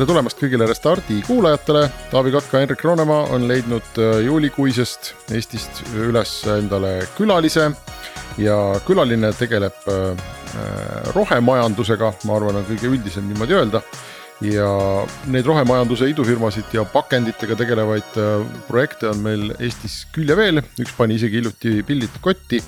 tere tulemast kõigile Restardi kuulajatele, Taavi Kotka, Henrik Roonemaa on leidnud äh, juulikuisest Eestist üles endale külalise ja külaline tegeleb äh, äh, rohemajandusega, ma arvan, on kõige üldisem niimoodi öelda. ja neid rohemajanduse idufirmasid ja pakenditega tegelevaid projekte on meil Eestis küll ja veel, üks pani isegi hiljuti pillid kotti.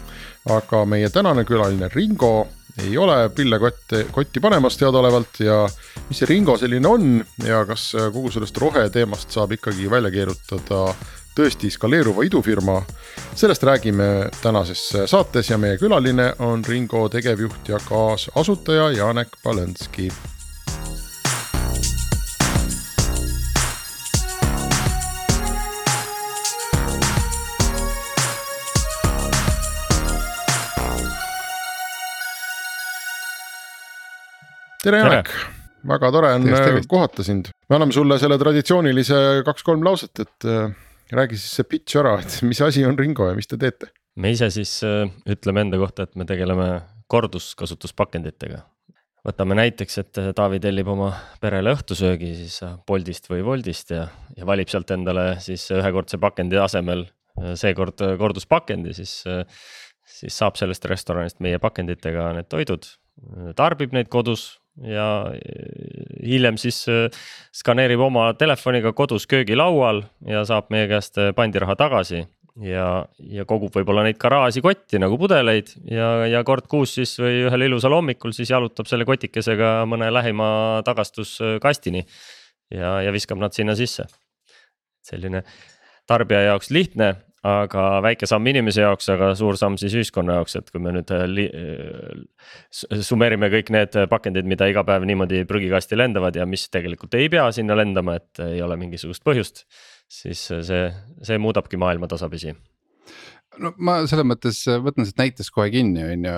aga meie tänane külaline Ringo ei ole pille kotti, kotti panemas teadaolevalt ja mis see Ringo selline on ja kas kogu sellest roheteemast saab ikkagi välja keerutada tõesti skaleeruva idufirma. sellest räägime tänases saates ja meie külaline on Ringo tegevjuht ja kaasasutaja Janek Palõnski tere, Janek, väga tore on kohata sind, me anname sulle selle traditsioonilise kaks-kolm lauset, et äh, räägi siis see pitch ära, et mis asi on Ringo ja mis te teete? me ise siis äh, ütleme enda kohta, et me tegeleme korduskasutuspakenditega. võtame näiteks, et äh, Taavi tellib oma perele õhtusöögi siis Boltist või Woldist ja, ja valib sealt endale siis ühekordse pakendi asemel seekord korduspakendi, siis, siis saab sellest restoranist meie pakenditega need toidud, tarbib neid kodus ja hiljem siis äh, skaneerib oma telefoniga kodus köögilaual ja saab meie käest äh, pandiraha tagasi. ja, ja kogub võib-olla neid garaaži kotti nagu pudeleid ja, ja kord kuus siis või ühel ilusal hommikul siis jalutab selle kotikesega mõne lähima tagastuskastini. ja, ja viskab nad sinna sisse. selline tarbija jaoks lihtne aga väike samm inimese jaoks, aga suur samm siis ühiskonna jaoks, et kui me nüüd äh, äh, summeerime kõik need pakendid, mida iga päev niimoodi prügikasti lendavad ja mis tegelikult ei pea sinna lendama, et ei ole mingisugust põhjust. siis see, see muudabki maailma tasapisi no ma selles mõttes võtan siit näitest kohe kinni, on ju,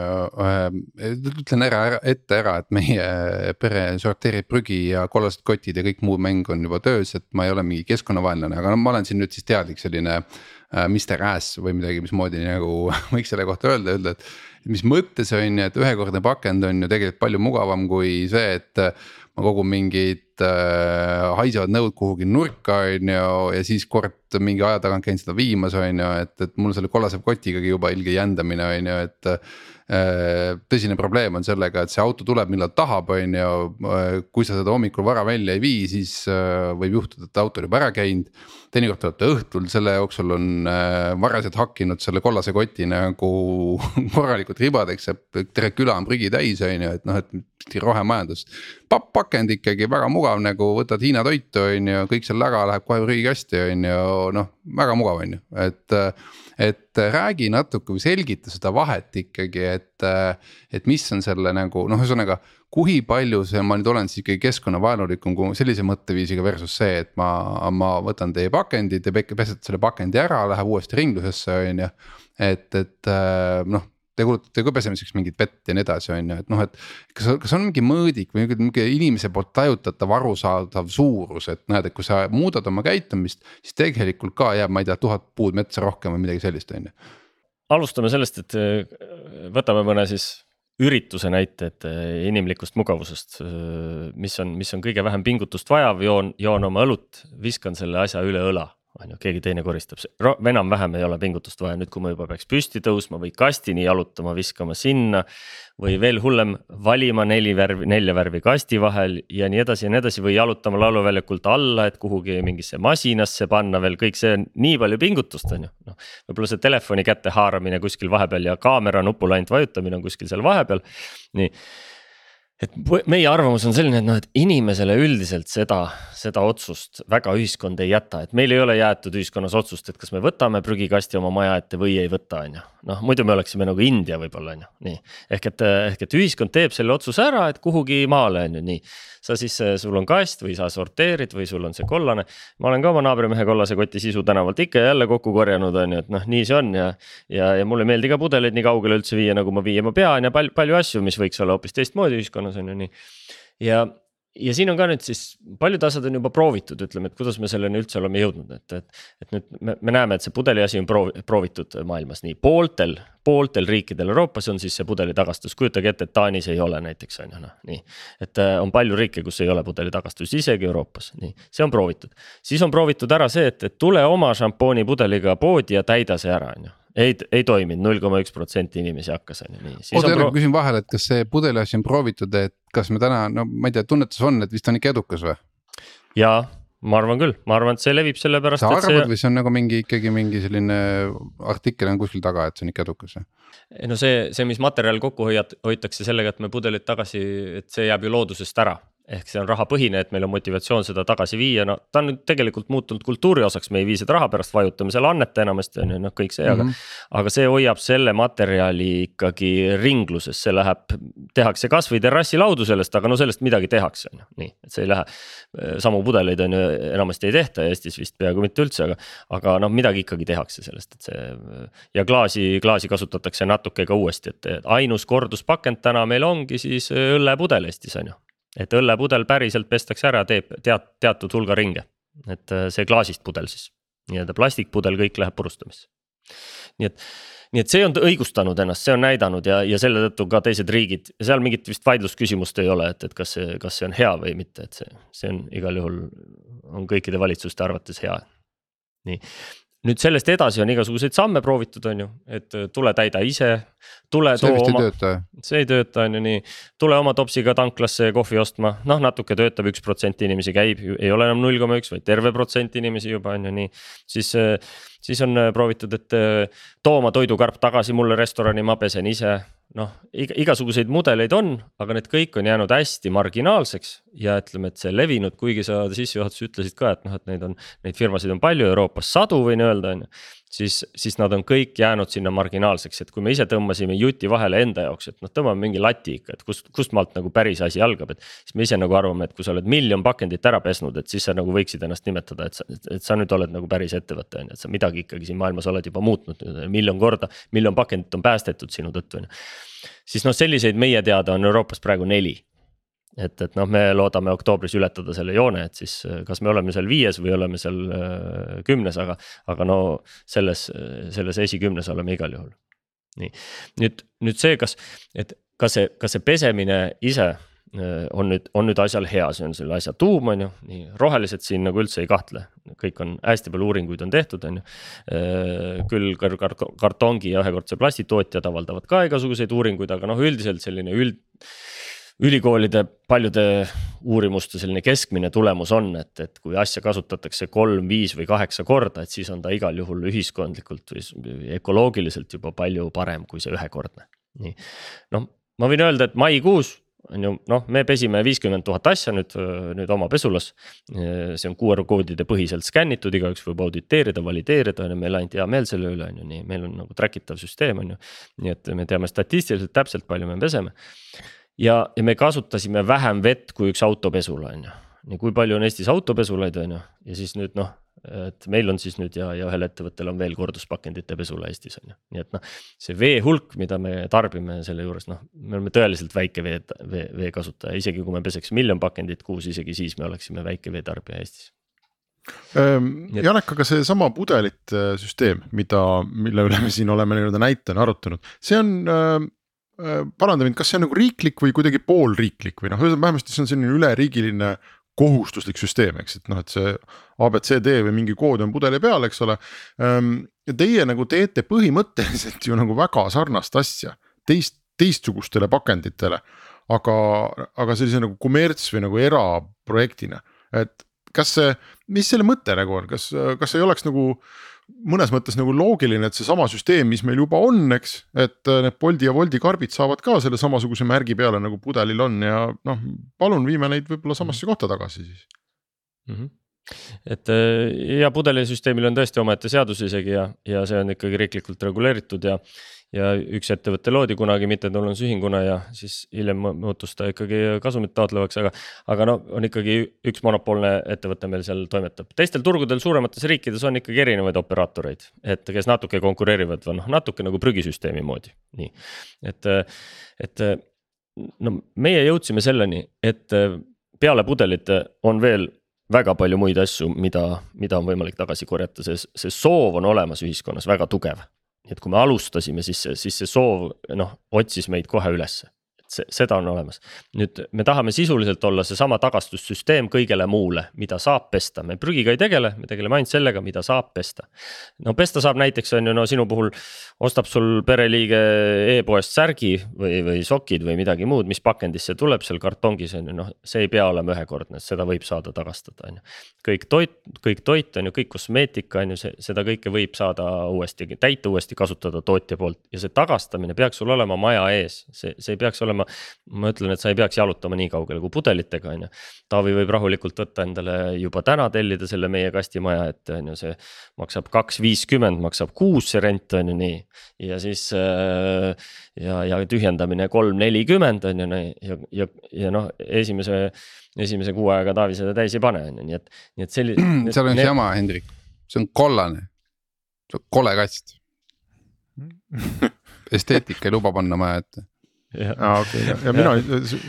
ütlen ära, ära, ette ära, et meie pere sorteerib prügi ja kollased kotid ja kõik muu mäng on juba töös, et ma ei ole mingi keskkonnavaenlane, aga no ma olen siin nüüd siis teadlik selline äh, Mr Ass või midagi, mismoodi nagu võiks selle kohta öelda, öelda, et. Mis mõttes on ju, et ühekordne pakend on ju tegelikult palju mugavam kui see, et ma kogun mingid äh, haisevad nõud kuhugi nurka, on ju, ja siis kord mingi aja tagant käin seda viimas, on ju, et, et mul selle kollase kotigagi juba ilge jändamine, on ju, et äh,. Tõsine probleem on sellega, et see auto tuleb, millal tahab, on ju, kui sa seda hommikul vara välja ei vii, siis äh, võib juhtuda, et auto on juba ära käinud teinekord te olete õhtul, selle jooksul on äh, varased hakkinud selle kollase koti nagu korralikult ribadeks ja terve küla on prügi täis, on ju, et noh, et rohemajandus. papp pakend ikkagi väga mugav nagu võtad Hiina toitu, on ju, kõik seal taga läheb kohe prügikasti, on ju, noh, väga mugav, on ju, et et räägi natuke või selgita seda vahet ikkagi, et, et mis on selle nagu noh, ühesõnaga kui palju see, ma nüüd olen siis ikkagi keskkonnavaenulikum kui sellise mõtteviisiga versus see, et ma, ma võtan teie pakendi, te pesete selle pakendi ära, läheb uuesti ringlusesse, on ju. et, et äh, noh, te kulutate ka pesemiseks mingit vett ja nii edasi, on ju, et noh, et. kas, kas on mingi mõõdik või mingi inimese poolt tajutatav arusaadav suurus, et näed, et kui sa muudad oma käitumist, siis tegelikult ka jääb, ma ei tea, tuhat puud metsa rohkem või midagi sellist, on ju alustame sellest, et äh, võtame mõne siis ürituse näite, et eh, inimlikust mugavusest, eh, mis on, mis on kõige vähem pingutust vajav, joon, joon oma õlut, viskan selle asja üle õla on ju, keegi teine koristab, enam-vähem ei ole pingutust vaja, nüüd kui ma juba peaks püsti tõusma või kastini jalutama, viskama sinna. või veel hullem, valima neli värvi, nelja värvi kasti vahel ja nii edasi ja nii edasi või jalutama lauluväljakult alla, et kuhugi mingisse masinasse panna veel kõik see on nii palju pingutust, on ju. noh, võib-olla see telefoni kätte haaramine kuskil vahepeal ja kaamera nupule ainult vajutamine on kuskil seal vahepeal, nii et meie arvamus on selline, et noh, et inimesele üldiselt seda, seda otsust väga ühiskond ei jäta, et meil ei ole jäetud ühiskonnas otsust, et kas me võtame prügikasti oma maja ette või ei võta, on ju. noh, muidu me oleksime nagu India võib-olla on ju, nii. ehk et, ehk et ühiskond teeb selle otsuse ära, et kuhugi maale on ju nii. Sa siis, sul on kast või sa sorteerid või sul on see kollane. ma olen ka oma naabrimehe kollase koti sisu tänavalt ikka ja jälle kokku korjanud, on ju, et noh, nii see on ja. ja, ja mulle ei meeldi ka pudeleid nii kaugele üldse viia, nagu ma viima pean ja palju, palju asju, mis võiks olla hoopis teistmoodi ühiskonnas on ju nii. ja, ja siin on ka nüüd siis paljud asjad on juba proovitud, ütleme, et kuidas me selleni üldse oleme jõudnud, et, et. et nüüd me, me näeme, et see pudeli asi on proovi, proovitud maailmas nii pooltel, pooltel riikidel Euroopas on siis see pudeli tagastus, kujutage ette, et Taanis ei ole näiteks on ju noh, nii. et äh, on palju riike, kus ei ole pudeli tagastus, isegi Euroopas, nii, see on proovitud. siis on proovitud ära see, et, et tule oma šampoonipudeliga poodi ja täida see ära, on ju ei, ei toiminud, null koma üks protsenti inimesi hakkas, on ju nii. oota pro... küsin vahele, et kas see pudeli asi on proovitud, et kas me täna, no ma ei tea, tunnetus on, et vist on ikka edukas või? jaa, ma arvan küll, ma arvan, et see levib sellepärast. sa arvad see... või see on nagu mingi ikkagi mingi selline artikkel on kuskil taga, et see on ikka edukas või? ei no see, see, mis materjal kokku hoiad, hoitakse sellega, et me pudelid tagasi, et see jääb ju loodusest ära ehk see on rahapõhine, et meil on motivatsioon seda tagasi viia, no ta on nüüd tegelikult muutunud kultuuri osaks, me ei vii seda raha pärast, vajutame selle anneta enamasti on ju noh, kõik see mm, -hmm. aga. Mhm. aga see hoiab selle materjali ikkagi ringluses, see läheb, tehakse kasvõi terrassilaudu sellest, aga no sellest midagi tehakse, on ju, nii, et see ei lähe. samu pudeleid on ju enamasti ei tehta Eestis vist peaaegu mitte üldse, aga, aga noh, midagi ikkagi tehakse sellest, et see. ja klaasi, klaasi kasutatakse natuke ka uuesti, et ainus korduspakend täna meil ongi siis õllepudel Eestis on ju et õllepudel päriselt pestakse ära, teeb teat-, teatud hulga ringe. et äh, see klaasist pudel siis, nii-öelda plastikpudel, kõik läheb purustamisse. nii et, nii et see on õigustanud ennast, see on näidanud ja, ja selle tõttu ka teised riigid, seal mingit vist vaidlusküsimust ei ole, et, et kas see, kas see on hea või mitte, et see, see on igal juhul, on kõikide valitsuste arvates hea. nii, nüüd sellest edasi on igasuguseid samme proovitud, on ju, et äh, tule täida ise. tule see too oma, see ei tööta, on ju nii, tule oma topsiga tanklasse kohvi ostma, noh natuke töötab, üks protsent inimesi käib, ei ole enam null koma üks, vaid terve protsent inimesi juba on ju nii. siis, äh, siis on äh, proovitud, et too oma toidukarp tagasi mulle restorani, ma pesen ise noh, igasuguseid mudeleid on, aga need kõik on jäänud hästi marginaalseks ja ütleme, et see levinud, kuigi sa sissejuhatuses ütlesid ka, et noh, et neid on, neid firmasid on palju Euroopas sadu, võin öelda, on ju siis, siis nad on kõik jäänud sinna marginaalseks, et kui me ise tõmbasime juti vahele enda jaoks, et noh, tõmbame mingi lati ikka, et kust, kust maalt nagu päris asi algab, et. siis me ise nagu arvame, et kui sa oled miljon pakendit ära pesnud, et siis sa nagu võiksid ennast nimetada, et sa, et sa nüüd oled nagu päris ettevõte on ju, et sa midagi ikkagi siin maailmas oled juba muutnud miljon korda. miljon pakendit on päästetud sinu tõttu on ju. siis noh, selliseid meie teada on Euroopas praegu neli et, et noh, me loodame oktoobris ületada selle joone, et siis kas me oleme seal viies või oleme seal äh, kümnes, aga, aga no selles, selles esikümnes oleme igal juhul. nii, nüüd, nüüd see, kas, et kas see, kas see pesemine ise äh, on nüüd, on nüüd asjal hea, see on selle asja tuum, on ju, nii rohelised siin nagu üldse ei kahtle, kõik on hästi palju uuringuid on tehtud, on ju. Äh, küll kartongi ja ühekordse plasti tootjad avaldavad ka igasuguseid uuringuid, aga noh, üldiselt selline üld ülikoolide paljude uurimuste selline keskmine tulemus on, et, et kui asja kasutatakse kolm, viis või kaheksa korda, et siis on ta igal juhul ühiskondlikult või ökoloogiliselt juba palju parem kui see ühekordne. nii, noh, ma võin öelda, et maikuus on ju noh, me pesime viiskümmend tuhat asja nüüd, nüüd oma pesulas. see on QR koodide põhiselt skännitud, igaüks võib auditeerida, valideerida on ju, meil ainult hea meel selle üle on ju nii, meil on nagu track itav süsteem on ju. nii et me teame statistiliselt täpselt, palju me peseme ja, ja me kasutasime vähem vett kui üks autopesula, on ju. nii kui palju on Eestis autopesulaid, on ju, ja siis nüüd noh, et meil on siis nüüd ja, ja ühel ettevõttel on veel korduspakendite pesula Eestis on ju, nii et noh. see vee hulk, mida me tarbime selle juures, noh, me oleme tõeliselt väike vee, vee, vee kasutaja, isegi kui me peseks miljon pakendit kuus, isegi siis me oleksime väike veetarbija Eestis ähm,. Janek, aga seesama pudelite süsteem, mida, mille üle me siin oleme nii-öelda näitena arutanud, see on äh Äh, paranda mind, kas see on nagu riiklik või kuidagi poolriiklik või noh, vähemasti see on selline üleriigiline kohustuslik süsteem, eks, et noh, et see abcd või mingi kood on pudeli peal, eks ole. Ehm, teie nagu teete põhimõtteliselt ju nagu väga sarnast asja teist, teistsugustele pakenditele. aga, aga sellise nagu kommerts või nagu eraprojektina, et kas see, mis selle mõte nagu on, kas, kas ei oleks nagu mõnes mõttes nagu loogiline, et seesama süsteem, mis meil juba on, eks, et need Bolti ja Wolti karbid saavad ka selle samasuguse märgi peale nagu pudelil on ja noh, palun viime neid võib-olla samasse kohta tagasi siis mm. -hmm et ja pudelisüsteemil on tõesti omaette seadus isegi ja, ja see on ikkagi riiklikult reguleeritud ja ja üks ettevõte loodi kunagi mittetulundusühinguna ja siis hiljem muutus ta ikkagi kasumit taotlevaks, aga. aga no on ikkagi üks monopoolne ettevõte meil seal toimetab, teistel turgudel suuremates riikides on ikkagi erinevaid operaatoreid. et kes natuke konkureerivad või noh, natuke nagu prügisüsteemi moodi, nii, et, et no meie jõudsime selleni, et peale pudelite on veel väga palju muid asju, mida, mida on võimalik tagasi korjata, see, see soov on olemas ühiskonnas väga tugev nii et kui me alustasime, siis, siis see soov noh, otsis meid kohe ülesse. see, seda on olemas. nüüd me tahame sisuliselt olla seesama tagastussüsteem kõigele muule, mida saab pesta, me prügiga ei tegele, me tegeleme ainult sellega, mida saab pesta. no pesta saab näiteks on ju no sinu puhul ostab sul pereliige e-poest särgi või, või sokid või midagi muud, mis pakendisse tuleb seal kartongis on ju noh, see ei pea olema ühekordne, seda võib saada tagastada, on ju. kõik toit, kõik toit on ju, kõik kosmeetika on ju, see, seda kõike võib saada uuesti, täita uuesti kasutada tootja poolt ja see tagastamine peaks sul olema maja ees, see, see ei peaks olema ma, ma ütlen, et sa ei peaks jalutama nii kaugele kui pudelitega, on ju. Taavi võib rahulikult võtta endale juba täna tellida selle meie kastimaja, et on ju see maksab kaks viiskümmend, maksab kuus see rent on ju nii. ja siis äh, ja, ja tühjendamine kolm nelikümmend on ju ja, ja, ja noh, esimese, esimese kuu ajaga Taavi seda täis ei pane, on ju, nii et, nii et selline. seal on üks jama, Hendrik, see on kollane, see on kole kast esteetika ei luba panna maja ette aa okei okay, ja, ja mina,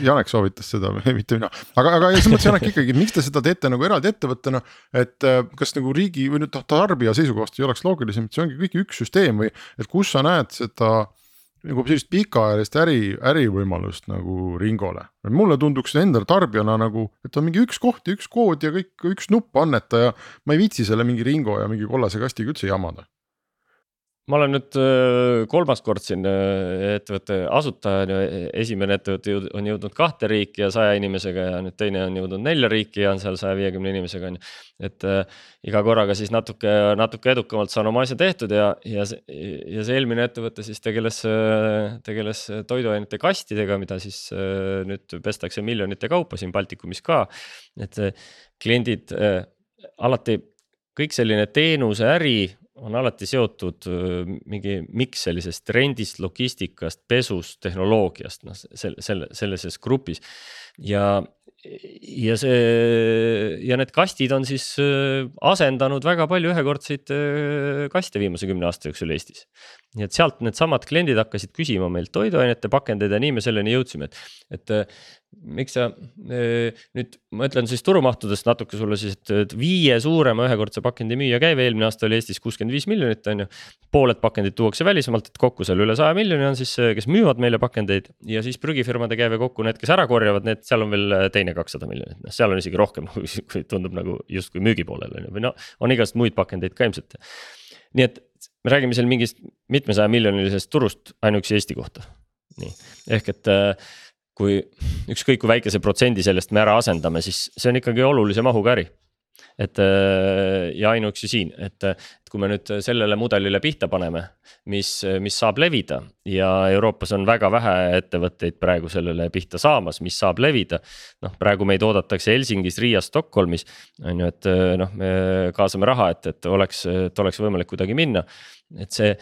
Janek soovitas seda, mitte mina, aga, aga selles mõttes Janek ikkagi, miks te seda teete nagu eraldi ettevõttena. et äh, kas nagu riigi või nüüd tarbija seisukohast ei oleks loogilisem, et see ongi kõik üks süsteem või, et kus sa näed seda nagu sellist pikaajalist äri, ärivõimalust nagu Ringole. mulle tunduks endale tarbijana nagu, et on mingi üks koht ja üks kood ja kõik, üks nupp anneta ja ma ei viitsi selle mingi Ringo ja mingi kollase kastiga üldse jamada ma olen nüüd äh, kolmas kord siin äh, ettevõtte asutaja on ju, e-, esimene ettevõte on jõudnud kahte riiki ja saja inimesega ja nüüd teine on jõudnud nelja riiki ja on seal saja viiekümne inimesega on ju. et äh, iga korraga siis natuke, natuke edukamalt saan oma asja tehtud ja, ja see, ja see eelmine ettevõte siis tegeles, tegeles toiduainete kastidega, mida siis äh, nüüd pestakse miljonite kaupa siin Baltikumis ka. et kliendid äh, alati kõik selline teenuseäri on alati seotud mingi miks sellisest rendist, logistikast, pesust, tehnoloogiast, noh selle, selle, sellises grupis. ja, ja see ja need kastid on siis asendanud väga palju ühekordseid kaste viimase kümne aasta jooksul Eestis. nii et sealt needsamad kliendid hakkasid küsima meilt toiduainete pakendeid ja nii me selleni jõudsime, et, et miks sa nüüd, ma ütlen siis turumahtudest natuke sulle siis, et viie suurema ühekordse pakendi müüja käive eelmine aasta oli Eestis kuuskümmend viis miljonit, on ju. pooled pakendid tuuakse välismaalt, et kokku seal üle saja miljoni on siis, kes müüvad meile pakendeid. Ja siis prügifirmade käive kokku need, kes ära korjavad, need, seal on veel teine kakssada miljonit, noh, seal on isegi rohkem kui tundub nagu justkui müügi poolel on ju, või no on igast muid pakendeid ka ilmselt. nii et me räägime seal mingist mitmesaja miljonilisest turust ainuüksi Eesti kohta, nii. Ehk et äh, kui ükskõik kui väikese protsendi sellest me ära asendame, siis see on ikkagi olulise mahuga äri. et äh, ja ainuüksi siin, et, et kui me nüüd sellele mudelile pihta paneme, mis, mis saab levida ja Euroopas on väga vähe ettevõtteid praegu sellele pihta saamas, mis saab levida. noh, praegu meid oodatakse Helsingis, Riias, Stockholmis on ju, et noh, me kaasame raha, et, et oleks, et oleks võimalik kuidagi minna, et see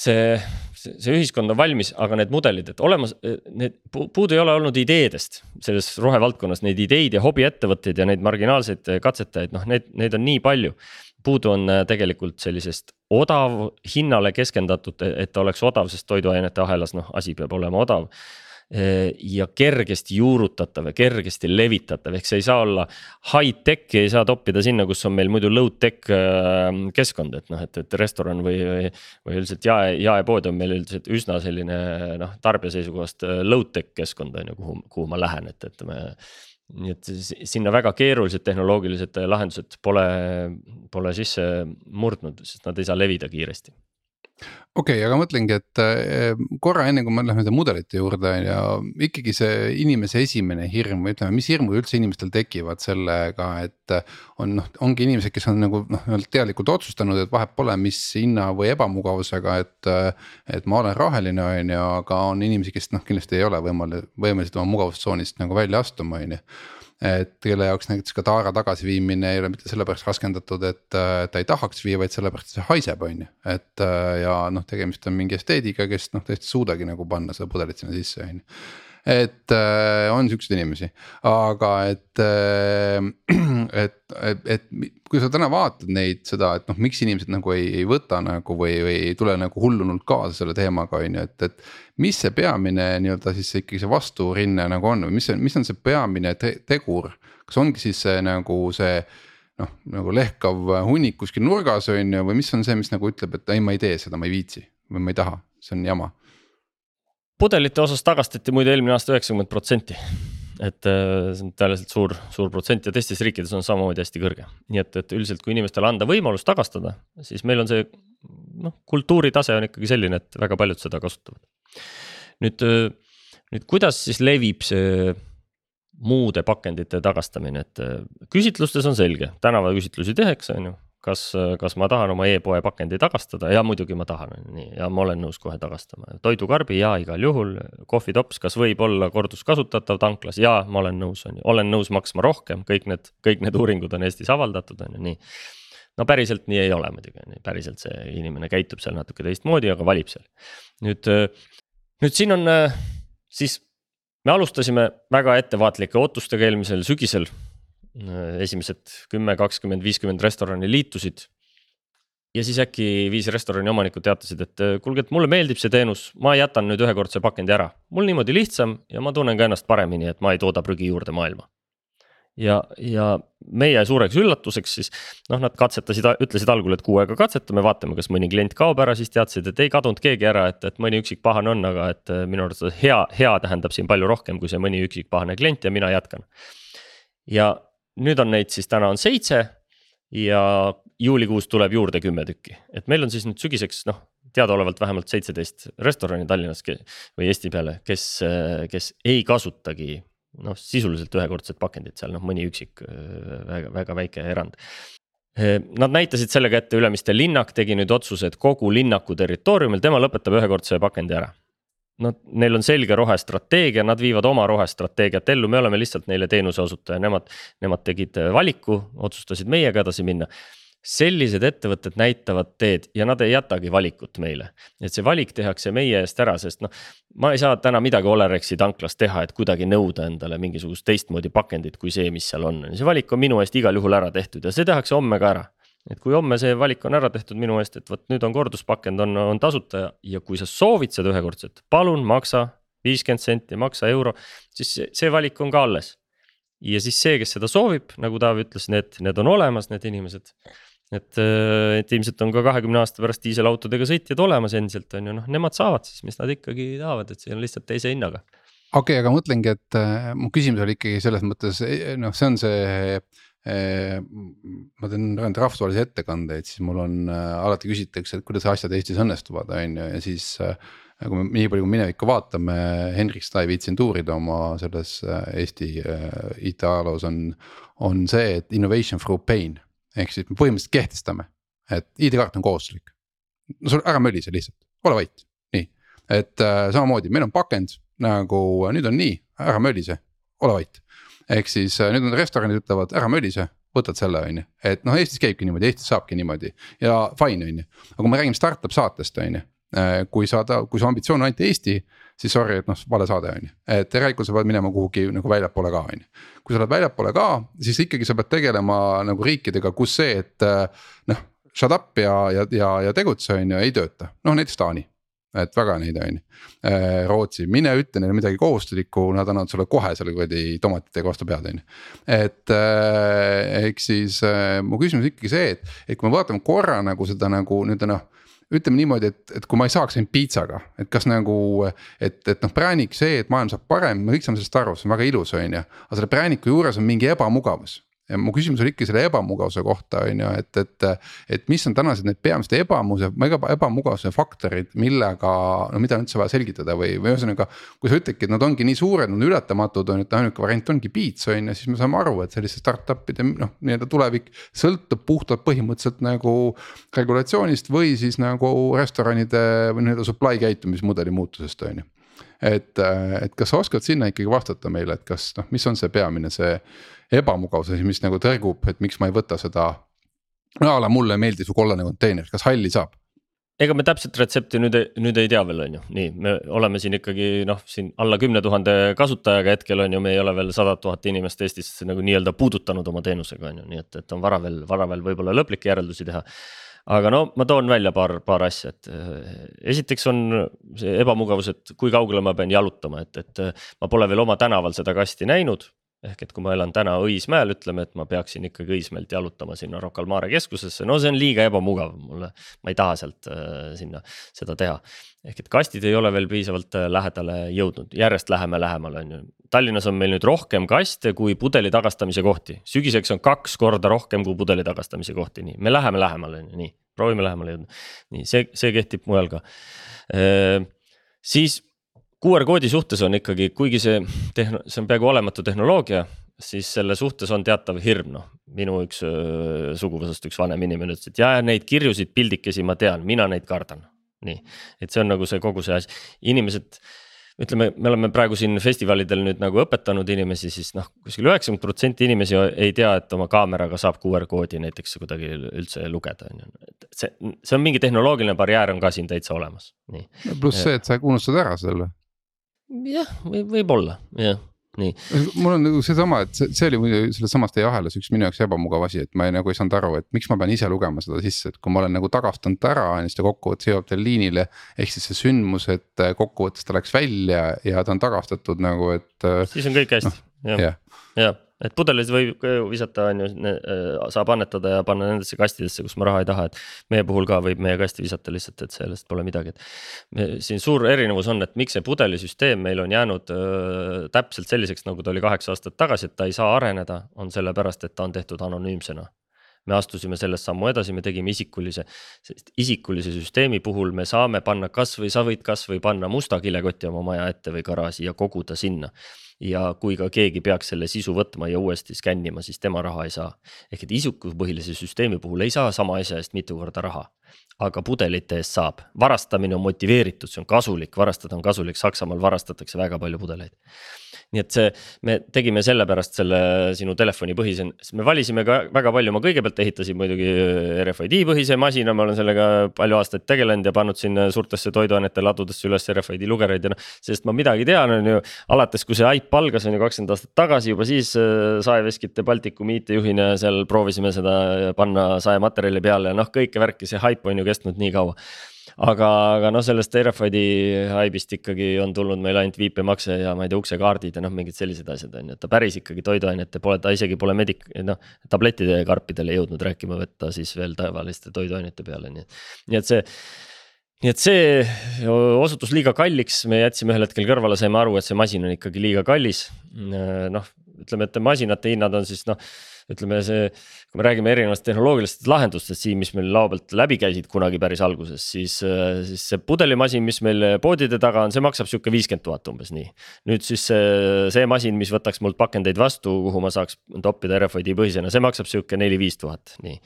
see, see, see ühiskond on valmis, aga need mudelid, et olemas, need puudu ei ole olnud ideedest selles rohevaldkonnas, neid ideid ja hobiettevõtteid ja neid marginaalseid katsetajaid, noh, need, neid on nii palju. puudu on äh, tegelikult sellisest odav hinnale keskendatud, et ta oleks odav, sest toiduainete ahelas noh, asi peab olema odav ja kergesti juurutatav ja kergesti levitatav, ehk see ei saa olla high-tech'i ei saa toppida sinna, kus on meil muidu low-tech äh, keskkond, et noh, et, et restoran või, või. või üldiselt jae, jaepood on meil üldiselt üsna selline noh, tarbija seisukohast äh, low-tech keskkond on ju, kuhu, kuhu ma lähen, et, et me nii et sinna väga keerulised tehnoloogilised lahendused pole, pole sisse murdnud, sest nad ei saa levida kiiresti okei okay,, aga mõtlengi, et äh, korra enne kui me läheme nende mudelite juurde ju, ikkagi see inimese esimene hirm või ütleme, mis hirmud üldse inimestel tekivad sellega, et. on noh, ongi inimesed, kes on nagu noh, teadlikult otsustanud, et vahet pole, mis hinna või ebamugavusega, et. et ma olen raheline, on ju, aga on inimesi, kes noh, kindlasti ei ole võimalik, võimelised oma mugavustsoonist nagu välja astuma, on ju et kelle jaoks näiteks ka taara tagasiviimine ei ole mitte sellepärast raskendatud, et ta ei tahaks viia, vaid sellepärast, et see haiseb, on ju. et ja noh, tegemist on mingi esteediga, kes noh, tõesti ei suudagi nagu panna seda pudelit sinna sisse, on ju et äh, on siukseid inimesi, aga et äh,, et, et, et kui sa täna vaatad neid seda, et noh, miks inimesed nagu ei, ei võta nagu või, või ei tule nagu hullunult kaasa selle teemaga on ju, et, et. mis see peamine nii-öelda siis ikkagi see vasturinne nagu on või mis mis on see peamine te tegur, kas ongi siis see nagu see noh, nagu lehkav hunnik kuskil nurgas on ju, või mis on see, mis nagu ütleb, et ei, ma ei tee seda, ma ei viitsi või ma ei taha, see on jama pudelite osas tagastati muide eelmine aasta üheksakümmend protsenti. et äh, see on tõeliselt suur, suur protsent ja teistes riikides on samamoodi hästi kõrge. nii et, et üldiselt, kui inimestele anda võimalus tagastada, siis meil on see noh, kultuuritase on ikkagi selline, et väga paljud seda kasutavad. nüüd, äh, nüüd kuidas siis levib see muude pakendite tagastamine, et äh, küsitlustes on selge, tänavaküsitlusi tehakse, on ju kas, kas ma tahan oma e-poe pakendi tagastada? Ja muidugi ma tahan, nii, ja ma olen nõus kohe tagastama. toidukarbi ja igal juhul, kohvitops, kas võib olla korduskasutatav tanklas? Ja ma olen nõus, on ju, olen nõus maksma rohkem, kõik need, kõik need uuringud on Eestis avaldatud, on ju, nii. no päriselt nii ei ole muidugi, on ju, päriselt see inimene käitub seal natuke teistmoodi, aga valib seal. nüüd, nüüd siin on siis, me alustasime väga ettevaatlike ootustega eelmisel sügisel esimesed kümme, kakskümmend, viiskümmend restorani liitusid. ja siis äkki viis restorani omanikku teatasid, et kuulge, et mulle meeldib see teenus, ma jätan nüüd ühekordse pakendi ära. mul niimoodi lihtsam ja ma tunnen ka ennast paremini, et ma ei tooda prügi juurde maailma ja, ja meie suureks üllatuseks siis noh, nad katsetasid, ütlesid algul, et kuu aega katsetame, vaatame, kas mõni klient kaob ära, siis teadsid, et ei kadunud keegi ära, et, et mõni üksik pahane on, aga et minu arust hea, hea tähendab siin palju rohkem kui see mõni üksik pahane klient ja mina jätkan. ja nüüd on neid siis täna on seitse ja juulikuus tuleb juurde kümme tükki, et meil on siis nüüd sügiseks noh, teadaolevalt vähemalt seitseteist restorani Tallinnas või Eesti peale, kes, kes ei kasutagi noh, sisuliselt ühekordset pakendit seal noh, mõni üksik väga, väga väike erand. Nad näitasid sellega ette, Ülemiste linnak tegi nüüd otsuse, et kogu linnaku territooriumil tema lõpetab ühekordse pakendi ära Nad, neil on selge rohestrateegia, nad viivad oma rohestrateegiat ellu, me oleme lihtsalt neile teenuse osutaja, nemad, nemad tegid valiku, otsustasid meiega edasi minna. Sellised ettevõtted näitavad teed ja nad ei jätagi valikut meile. et see valik tehakse meie eest ära, sest noh, ma ei saa täna midagi Olerexi tanklas teha, et kuidagi nõuda endale mingisugust teistmoodi pakendit kui see, mis seal on, see valik on minu eest igal juhul ära tehtud ja see tehakse homme ka ära et kui homme see valik on ära tehtud minu eest, et vot nüüd on korduspakend on, on tasuta ja kui sa soovid seda ühekordset, palun maksa viiskümmend senti, maksa euro, siis see, see valik on ka alles. ja siis see, kes seda soovib, nagu Taavi ütles, need, need on olemas, need inimesed. et, et ilmselt on ka kahekümne aasta pärast diiselautodega sõitjad olemas endiselt on ju, noh, nemad saavad siis, mis nad ikkagi tahavad, et see on lihtsalt teise hinnaga okei okay,, aga mõtlengi, et äh, mu küsimus oli ikkagi selles mõttes noh, see on see ma teen rahvusvahelisi ettekandeid, siis mul on äh, alati küsitakse, et kuidas asjad Eestis õnnestuvad, on ju, ja siis. Äh, kui me nii palju minevikku vaatame, Henrik seda ei viitsinud uurida oma selles äh, Eesti IT-ajaloos on, on see, et innovation through pain. ehk siis me põhimõtteliselt kehtestame, et ID-kaart on kohustuslik. no sul ära mölise lihtsalt, ole vait, nii, et samamoodi meil on pakend nagu nüüd on nii, ära mölise, ole vait ehk siis äh, nüüd on restoranid ütlevad ära mölise, võtad selle, on ju, et noh, Eestis käibki niimoodi, Eestis saabki niimoodi. Ja fine, on ju. aga kui me räägime startup saatest, on ju, äh, kui saada, kui su ambitsioon on ainult Eesti, siis sorry, et noh, vale saade on ju, et järelikult sa pead minema kuhugi nagu väljapoole ka, on ju. kui sa lähed väljapoole ka, siis ikkagi sa pead tegelema nagu riikidega, kus see, et äh, noh, shut up ja, ja, ja, ja tegutse, on ju, ei tööta, noh näiteks Taani et väga neid on ju. Äh, Rootsi, mine ütle neile midagi kohustuslikku, nad annavad sulle kohe selle kuradi tomatitega vastu pead, on ju. et äh, ehk siis äh, mu küsimus ikkagi see, et, et kui me vaatame korra nagu seda nagu nii-öelda noh ütleme niimoodi, et, et kui ma ei saaks ainult piitsaga, et kas nagu, et, et noh, präänik see, et maailm saab parem, me kõik saame sellest aru, see on väga ilus, on ju. aga selle prääniku juures on mingi ebamugavus ja mu küsimus oli ikka selle ebamugavuse kohta on ju, et, et. et mis on tänased need peamised ebamuse, ebamugavuse faktorid, millega, no mida on üldse vaja selgitada või, või ühesõnaga. kui sa ütledki, et nad ongi nii suured, nad on ületamatud on ju, et ainuke variant ongi Beats on ju, siis me saame aru, et selliste startup'ide noh, nii-öelda tulevik sõltub puhtalt põhimõtteliselt nagu regulatsioonist või siis nagu restoranide või nii-öelda supply käitumismudeli muutusest on ju et, et kas sa oskad sinna ikkagi vastata meile, et kas noh, mis on see peamine, see ebamugavus mis nagu tõrgub, et miks ma ei võta seda. no a la mulle ei meeldi su kollane konteiner, kas halli saab? ega me täpset retsepti nüüd, nüüd ei tea veel, on ju, nii, me oleme siin ikkagi noh, siin alla kümne tuhande kasutajaga hetkel on ju, me ei ole veel sadat tuhat inimest Eestis nagu nii-öelda puudutanud oma teenusega on ju, nii et, et on vara veel, vara veel võib-olla lõplikke järeldusi teha aga no ma toon välja paar, paar asja, et eh, esiteks on see ebamugavus, et kui kaugele ma pean jalutama, et, et eh, ma pole veel oma tänaval seda kasti näinud ehk et kui ma elan täna Õismäel, ütleme, et ma peaksin ikkagi Õismäelt jalutama sinna Rocca al Mare keskusesse, no see on liiga ebamugav mulle, ma ei taha sealt äh, sinna seda teha. ehk et kastid ei ole veel piisavalt äh, lähedale jõudnud, järjest läheme lähemale, on ju. Tallinnas on meil nüüd rohkem kaste kui pudeli tagastamise kohti, sügiseks on kaks korda rohkem kui pudeli tagastamise kohti, nii, me läheme lähemale, nii, proovime lähemale jõudma. nii, see, see kehtib mujal ka e,. siis QR koodi suhtes on ikkagi, kuigi see tehno-, see on peaaegu olematu tehnoloogia, siis selle suhtes on teatav hirm, noh. minu üks öö, suguvõsast üks vanem inimene ütles, et ja, ja neid kirjusid, pildikesi ma tean, mina neid kardan. nii, et see on nagu see kogu see asi, inimesed ütleme, me oleme praegu siin festivalidel nüüd nagu õpetanud inimesi, siis noh, kuskil üheksakümmend protsenti inimesi ei tea, et oma kaameraga saab QR koodi näiteks kuidagi üldse lugeda, on ju. see, see on mingi tehnoloogiline barjäär on ka siin täitsa olemas, nii. pluss see, et sa unustad ära selle jah, või võib-olla jah nii. mul on nagu seesama, et see, see oli muidu selles samas teie ahelas üks minu jaoks ebamugav asi, et ma ei, nagu ei saanud aru, et miks ma pean ise lugema seda sisse, et kui ma olen nagu tagastanud ta ära, on ju, siis ta kokkuvõttes jõuab teil liinile. ehk siis see sündmus, et kokkuvõttes ta läks välja ja ta on tagastatud nagu, et. siis on kõik hästi no,, jah, jah et pudelis võib visata, on ju, äh, saab annetada ja panna nendesse kastidesse, kus ma raha ei taha, et. meie puhul ka võib meie kasti visata lihtsalt, et sellest pole midagi, et. Siin suur erinevus on, et miks see pudelisüsteem meil on jäänud öö, täpselt selliseks, nagu ta oli kaheksa aastat tagasi, et ta ei saa areneda, on sellepärast, et ta on tehtud anonüümsena me astusime sellest sammu edasi, me tegime isikulise, sest isikulise süsteemi puhul me saame panna kasvõi, sa võid kasvõi panna musta kilekoti oma maja ette või garaaži ja koguda sinna. Ja kui ka keegi peaks selle sisu võtma ja uuesti skännima, siis tema raha ei saa. ehk et isikupõhilise süsteemi puhul ei saa sama asja eest mitu korda raha. aga pudelite eest saab, varastamine on motiveeritud, see on kasulik, varastada on kasulik, Saksamaal varastatakse väga palju pudeleid nii et see, me tegime sellepärast selle sinu telefonipõhise, sest me valisime ka väga palju, ma kõigepealt ehitasin muidugi RFID põhise masina, ma olen sellega palju aastaid tegelenud ja pannud sinna suurtesse toiduainete ladudesse üles RFID lugereid ja noh. sest ma midagi tean, on ju, alates kui see Aip algas, on ju kakskümmend aastat tagasi juba siis äh, saeveskite Baltikum IT-juhina seal proovisime seda panna saematerjali peale ja noh, kõike värki, see haip on ju kestnud nii kaua aga, aga noh, sellest RFID haibist ikkagi on tulnud meil ainult viipemakse ja ma ei tea, uksekaardid ja noh, mingid sellised asjad on ju, et ta päris ikkagi toiduainete pole, ta isegi pole medik-, noh. tablettide karpidele jõudnud rääkima võtta siis veel tavaliste toiduainete peale, nii et, nii et see nii et see osutus liiga kalliks, me jätsime ühel hetkel kõrvale, saime aru, et see masin on ikkagi liiga kallis. noh, ütleme, et masinate hinnad on siis noh ütleme, see, kui me räägime erinevatest tehnoloogilistest lahendustest siin, mis meil lao pealt läbi käisid kunagi päris alguses, siis, siis see pudelimasin, mis meil poodide taga on, see maksab sihuke viiskümmend tuhat umbes nii. nüüd siis see, see masin, mis võtaks mult pakendeid vastu, kuhu ma saaks toppida RFID põhisena, see maksab sihuke neli-viis tuhat, nii.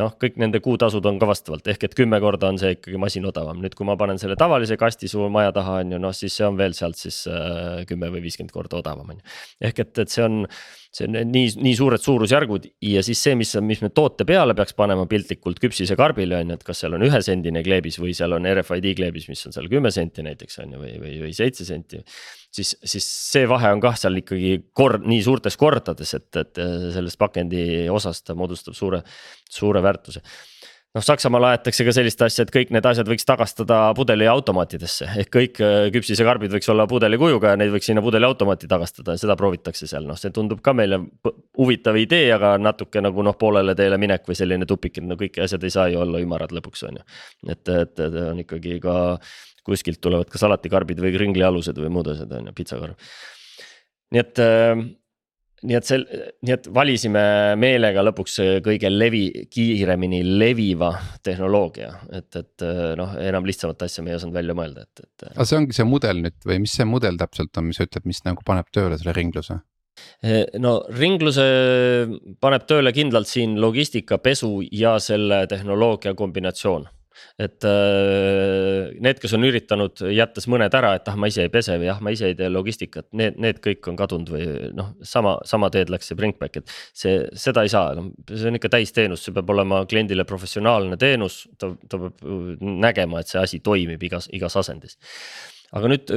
noh, kõik nende kuutasud on ka vastavalt, ehk et kümme korda on see ikkagi masin odavam, nüüd kui ma panen selle tavalise kasti su maja taha, on ju, noh siis see on veel sealt siis äh, kümme või viiskümmend korda odavam, on ju. ehk et, et see on see on nii, nii suured suurusjärgud ja siis see, mis, mis me toote peale peaks panema piltlikult küpsise karbile on ju, et kas seal on ühesendine kleebis või seal on RFID kleebis, mis on seal kümme senti näiteks on ju, või, või, või seitse senti. siis, siis see vahe on kah seal ikkagi kord, nii suurtes kordades, et, et sellest pakendi osast ta moodustab suure, suure väärtuse noh, Saksamaal aetakse ka sellist asja, et kõik need asjad võiks tagastada pudeliautomaatidesse ehk kõik äh, küpsisekarbid võiks olla pudelikujuga ja neid võiks sinna pudeliautomaati tagastada ja seda proovitakse seal, noh, see tundub ka meile huvitav idee, aga natuke nagu noh, poolele teele minek või selline tupik, et no kõik asjad ei saa ju olla ümarad lõpuks on ju. et, et, et on ikkagi ka kuskilt tulevad ka salatikarbid või kringlialused või muud asjad on ju, pitsakarv. nii et äh, nii et see, nii et valisime meelega lõpuks kõige levi, kiiremini leviva tehnoloogia, et, et noh, enam lihtsamat asja me ei osanud välja mõelda, et, et. aga see ongi see mudel nüüd või mis see mudel täpselt on, mis ütleb, mis nagu paneb tööle selle ringluse? Eh, no ringluse paneb tööle kindlalt siin logistika, pesu ja selle tehnoloogia kombinatsioon et äh, need, kes on üritanud, jättes mõned ära, et ah, ma ise ei pese või ah, ma ise ei tee logistikat, need, need kõik on kadunud või noh, sama, sama teed läks see Bringback, et. see, seda ei saa, noh, see on ikka täisteenus, see peab olema kliendile professionaalne teenus, ta, ta peab nägema, et see asi toimib igas, igas asendis. aga nüüd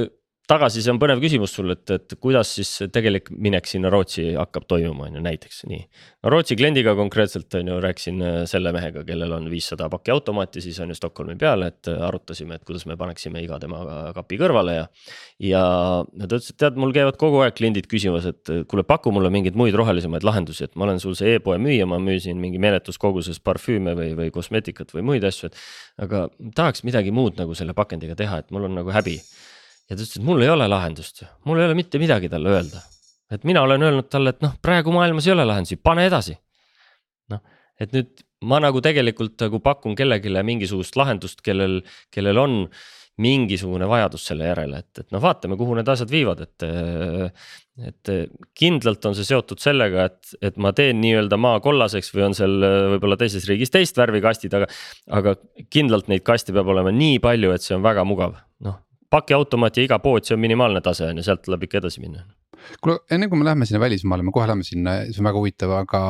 tagasi, see on põnev küsimus sul, et, et kuidas siis tegelik minek sinna Rootsi hakkab toimuma, on ju näiteks nii. Rootsi kliendiga konkreetselt on ju, rääkisin äh, selle mehega, kellel on viissada pakki automaati, siis on ju Stockholmi peal, et äh, arutasime, et kuidas me paneksime iga tema kapi kõrvale ja. ja ta ütles, et tead, mul käivad kogu aeg kliendid küsimas, et kuule, paku mulle mingeid muid rohelisemaid lahendusi, et ma olen sul see e-poe müüja, ma müüsin mingi meeletus koguses parfüüme või, või kosmeetikat või muid asju, et. aga tahaks midagi muud nagu selle pakendiga teha, et mul on nagu häbi ja ta ütles, et mul ei ole lahendust, mul ei ole mitte midagi talle öelda. et mina olen öelnud talle, et noh, praegu maailmas ei ole lahendusi, pane edasi. noh, et nüüd ma nagu tegelikult nagu pakun kellelegi mingisugust lahendust, kellel, kellel on mingisugune vajadus selle järele, et, et noh, vaatame, kuhu need asjad viivad, et. et kindlalt on see seotud sellega, et, et ma teen nii-öelda maa kollaseks või on seal võib-olla teises riigis teist värvi kastid, aga. aga kindlalt neid kaste peab olema nii palju, et see on väga mugav, pakiautomaat ja iga pood, see on minimaalne tase on ju, sealt tuleb ikka edasi minna. kuule, enne kui me läheme sinna välismaale, me kohe läheme sinna, see on väga huvitav, aga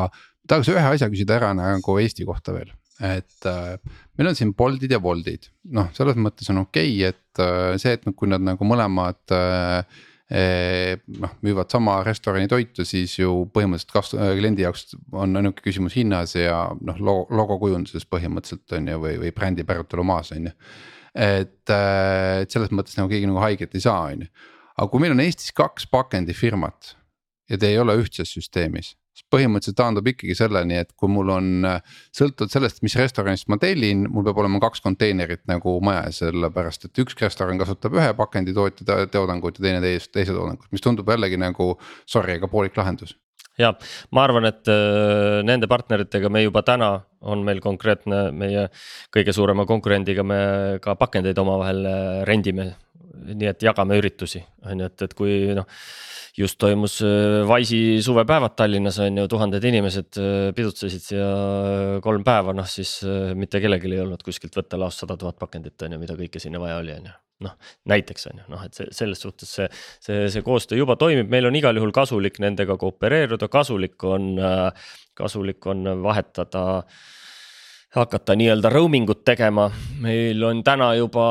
tahaks ühe asja küsida ära nagu Eesti kohta veel. Et äh, meil on siin Boltid ja Woltid, noh, selles mõttes on okei okay,, et äh, see, et kui nad nagu mõlemad äh, eh, noh, müüvad sama restorani toitu, siis ju põhimõtteliselt kas- kliendi jaoks on ainuke küsimus hinnas ja noh, logo kujunduses põhimõtteliselt on ju, või, või brändi päritolumaas on ju et, äh, et selles mõttes nagu keegi nagu haiget ei saa, on ju. aga kui meil on Eestis kaks pakendifirmat ja te ei ole ühtses süsteemis siis põhimõtteliselt taandub ikkagi selleni, et kui mul on, sõltuvalt sellest, mis restoranist ma tellin, mul peab olema kaks konteinerit nagu majas, sellepärast et üks restoran kasutab ühe pakenditootja toodangut ja teine teist, teise toodangut, mis tundub jällegi nagu sorry, aga poolik lahendus ja ma arvan, et äh, nende partneritega me juba täna on meil konkreetne meie kõige suurema konkurendiga me ka pakendeid omavahel äh, rendime. Nii et jagame üritusi, on ju, et, et kui noh just toimus äh, Wise'i suvepäevad Tallinnas on ju, tuhanded inimesed pidutsesid ja kolm päeva, noh siis mitte kellelgi ei olnud kuskilt võtta laost sada tuhat pakendit on ju, mida kõike sinna vaja oli, on ju. Noh, näiteks on ju, noh, et see selles suhtes see, see, see koostöö juba toimib, meil on igal juhul kasulik nendega koopereeruda, kasulik on, kasulik on vahetada hakata nii-öelda roaming ut tegema, meil on täna juba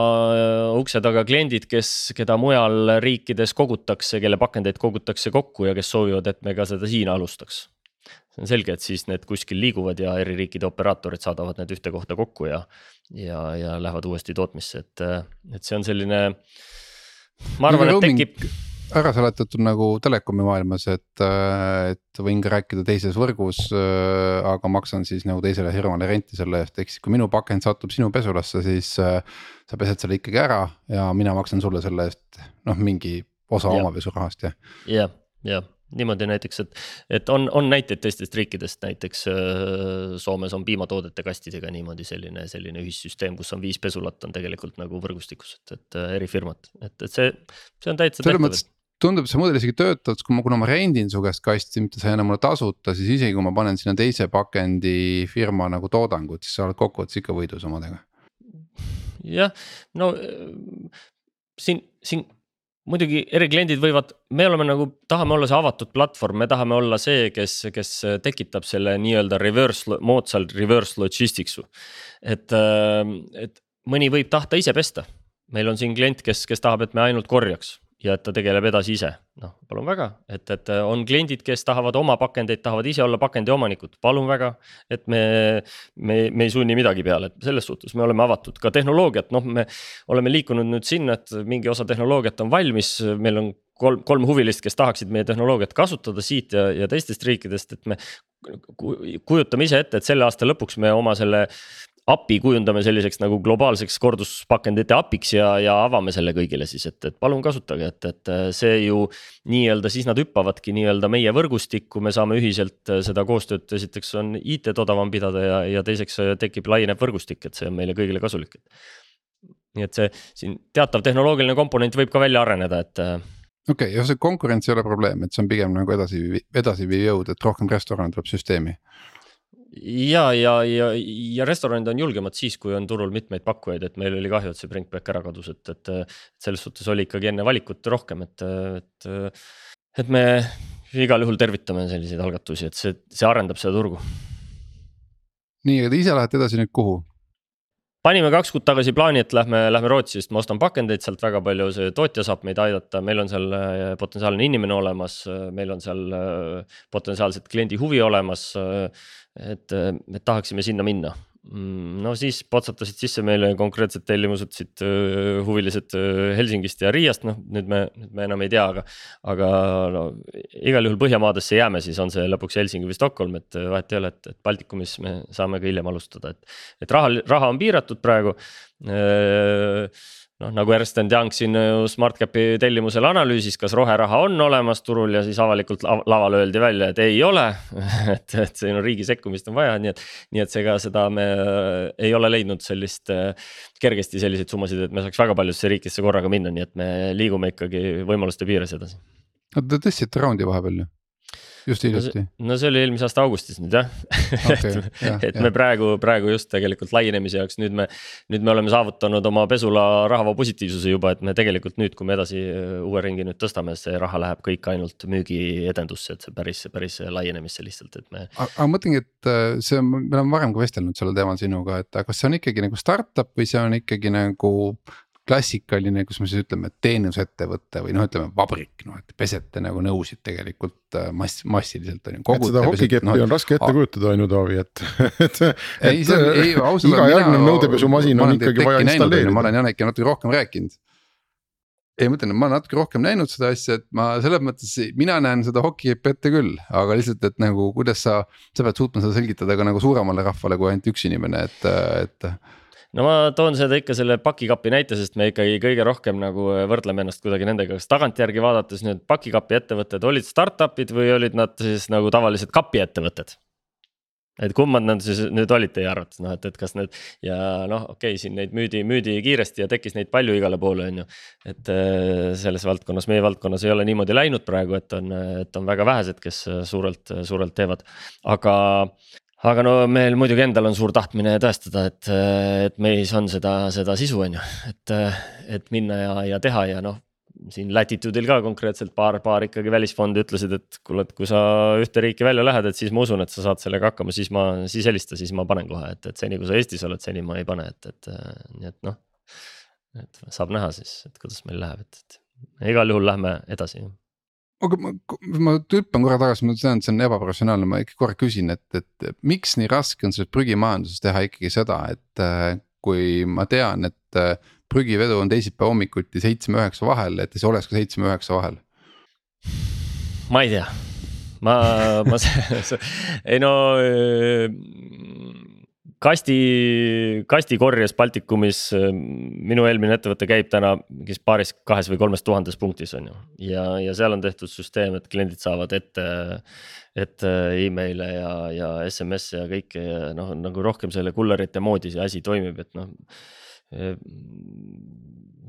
ukse taga kliendid, kes, keda mujal riikides kogutakse, kelle pakendeid kogutakse kokku ja kes soovivad, et me ka seda siin alustaks see on selge, et siis need kuskil liiguvad ja eri riikide operaatorid saadavad need ühte kohta kokku ja, ja, ja lähevad uuesti tootmisse, et, et see on selline. ma arvan, et tekib ära seletatud nagu telekomi maailmas, et, et võin ka rääkida teises võrgus, aga maksan siis nagu teisele firmale renti selle eest, ehk siis kui minu pakend satub sinu pesulasse, siis sa pesed selle ikkagi ära ja mina maksan sulle selle eest noh, mingi osa ja. oma pesurahast jah. jah, jah niimoodi näiteks, et, et on, on näiteid teistest riikidest, näiteks äh, Soomes on piimatoodete kastidega niimoodi selline, selline ühissüsteem, kus on viis pesulat on tegelikult nagu võrgustikus, et, et äh, eri firmad, et, et see, see on täitsa tehtav tundub, see mudel isegi töötab, kui ma, kuna ma rendin su käest kasti, mitte sa ei anna mulle tasuta, siis isegi kui ma panen sinna teise pakendifirma nagu toodangut, siis sa oled kokkuvõttes ikka võidus omadega. jah, no siin, siin muidugi erikliendid võivad, me oleme nagu, tahame olla see avatud platvorm, me tahame olla see, kes, kes tekitab selle nii-öelda reverse, moodsalt reverse logistics'u. et, et mõni võib tahta ise pesta, meil on siin klient, kes, kes tahab, et me ainult korjaks ja et ta tegeleb edasi ise, noh, palun väga, et, et on kliendid, kes tahavad oma pakendeid, tahavad ise olla pakendi omanikud, palun väga. et me, me, me ei sunni midagi peale, et selles suhtes me oleme avatud, ka tehnoloogiat, noh, me oleme liikunud nüüd sinna, et mingi osa tehnoloogiat on valmis, meil on kolm, kolm huvilist, kes tahaksid meie tehnoloogiat kasutada siit ja, ja teistest riikidest, et me kujutame ise ette, et selle aasta lõpuks me oma selle API kujundame selliseks nagu globaalseks korduspakendite API-ks ja, ja avame selle kõigile siis, et, et palun kasutage, et, et see ju. nii-öelda siis nad hüppavadki nii-öelda meie võrgustikku, me saame ühiselt seda koostööd, esiteks on IT-d odavam pidada ja, ja teiseks tekib laieneb võrgustik, et see on meile kõigile kasulik. nii et see siin teatav tehnoloogiline komponent võib ka välja areneda, et okei okay,, ja see konkurents ei ole probleem, et see on pigem nagu edasi, edasiviiv jõud, et rohkem restorane tuleb süsteemi ja, ja, ja, ja restoranid on julgemad siis, kui on turul mitmeid pakkujaid, et meil oli kahju, et see Brinkback ära kadus, et, et. et selles suhtes oli ikkagi enne valikut rohkem, et, et, et me igal juhul tervitame selliseid algatusi, et see, see arendab seda turgu. nii, aga te ise lähete edasi nüüd kuhu? panime kaks kuud tagasi plaani, et lähme, lähme Rootsi, sest ma ostan pakendeid sealt väga palju, see tootja saab meid aidata, meil on seal äh, potentsiaalne inimene olemas, meil on seal äh, potentsiaalselt kliendi huvi olemas et, et tahaksime sinna minna. Mm, no siis potsatasid sisse meile konkreetsed tellimused siit huvilised Helsingist ja Riiast, noh nüüd me, nüüd me enam ei tea, aga. aga no igal juhul Põhjamaadesse jääme, siis on see lõpuks Helsingi või Stockholm, et vahet ei ole, et, et Baltikumis me saame ka hiljem alustada, et. et raha, raha on piiratud praegu noh, nagu Ernst Young siin ju SmartCapi tellimusel analüüsis, kas roheraha on olemas turul ja siis avalikult lavale öeldi välja, et ei ole et, et siin on riigi sekkumist on vaja, nii et, nii et seega seda me äh, ei ole leidnud sellist äh, kergesti selliseid summasid, et me saaks väga paljudesse riikidesse korraga minna, nii et me liigume ikkagi võimaluste piires edasi. no te tõstsite raundi vahepeal ju just hiljuti. no see oli eelmise aasta augustis nüüd jah okay, et, jah, et jah. me praegu, praegu just tegelikult laienemise jaoks nüüd me. nüüd me oleme saavutanud oma pesula rahavoo positiivsuse juba, et me tegelikult nüüd, kui me edasi äh, uue ringi nüüd tõstame, see raha läheb kõik ainult müügiedendusse, et see päris, päris laienemisse lihtsalt, et me. aga ma mõtlengi, et äh, see on, me oleme varem ka vestelnud sellel teemal sinuga, et kas see on ikkagi nagu startup või see on ikkagi nagu klassikaline, kus me siis ütleme, teenusettevõte või noh, ütleme vabrik, noh, et pesete nagu nõusid tegelikult äh, mass, massiliselt on ju. et seda hokikeppi no, on raske ette kujutada on ju Taavi, et, et, et ei, iga järgnev nõudepesumasin on ikkagi vaja installeerida. ma olen Janeki natuke rohkem rääkinud ei, ma ütlen, ma olen natuke rohkem näinud seda asja, et ma selles mõttes, mina näen seda hokikepi ette küll, aga lihtsalt, et nagu kuidas sa, sa pead suutma seda selgitada ka nagu suuremale rahvale kui ainult üks inimene, et, et no ma toon seda ikka selle pakikapi näite, sest me ikkagi kõige rohkem nagu äh, võrdleme ennast kuidagi nendega, kas tagantjärgi vaadates nüüd pakikapi ettevõtted olid startup'id või olid nad siis nagu tavalised kapiettevõtted? et kummad nad siis nüüd olid teie arvates, noh, et, et kas need ja noh, okei okay,, siin neid müüdi, müüdi kiiresti ja tekkis neid palju igale poole, on ju. et äh, selles valdkonnas, meie valdkonnas ei ole niimoodi läinud praegu, et on, et on väga vähesed, kes suurelt, suurelt teevad, aga aga no meil muidugi endal on suur tahtmine tõestada, et, et meis on seda, seda sisu, on ju, et, et minna ja, ja teha ja noh. siin Latitude'il ka konkreetselt paar, paar ikkagi välisfondi ütlesid, et kuule, et kui sa ühte riiki välja lähed, et siis ma usun, et sa saad sellega hakkama, siis ma, siis helista, siis ma panen kohe, et, et seni, kui sa Eestis oled, seni ma ei pane, et, et nii et noh. et saab näha siis, et kuidas meil läheb, et, et igal juhul lähme edasi aga ma, ma hüppan korra tagasi, ma tean, et see on ebaprofessionaalne, ma ikka korra küsin, et, et miks nii raske on selles prügimajanduses teha ikkagi seda, et äh, kui ma tean, et äh, prügivedu on teisipäeva hommikuti seitsme-üheksa vahel, et siis oleks ka seitsme-üheksa vahel? ma ei tea, ma, ma ei no kasti, kastikorjes Baltikumis, minu eelmine ettevõte käib täna mingis paaris, kahes või kolmes tuhandes punktis on ju. ja, ja seal on tehtud süsteem, et kliendid saavad ette, ette email'e ja, ja SMS-e ja kõike ja noh, nagu rohkem selle kullerite moodi see asi toimib, et noh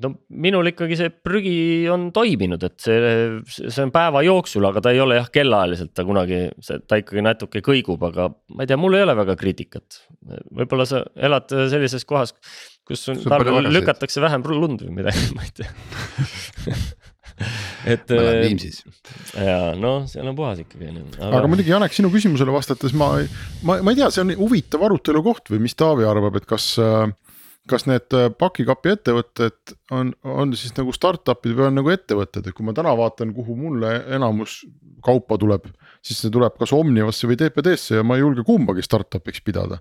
no minul ikkagi see prügi on toiminud, et see, see on päeva jooksul, aga ta ei ole jah kellaajaliselt ta kunagi, see, ta ikkagi natuke kõigub, aga ma ei tea, mul ei ole väga kriitikat. võib-olla sa elad sellises kohas, kus talvel lükatakse vähem lund või midagi, ma ei tea et. ma olen Viimsis. ja noh, seal on puhas ikkagi on ju. aga muidugi Janek, sinu küsimusele vastates ma, ma, ma ei tea, see on huvitav arutelu koht või mis Taavi arvab, et kas äh, kas need äh, pakikapi ettevõtted on, on siis nagu startup'id või on nagu ettevõtted, et kui ma täna vaatan, kuhu mulle enamus kaupa tuleb. siis see tuleb kas Omnivasse või TPD-sse ja ma ei julge kumbagi startup'iks pidada.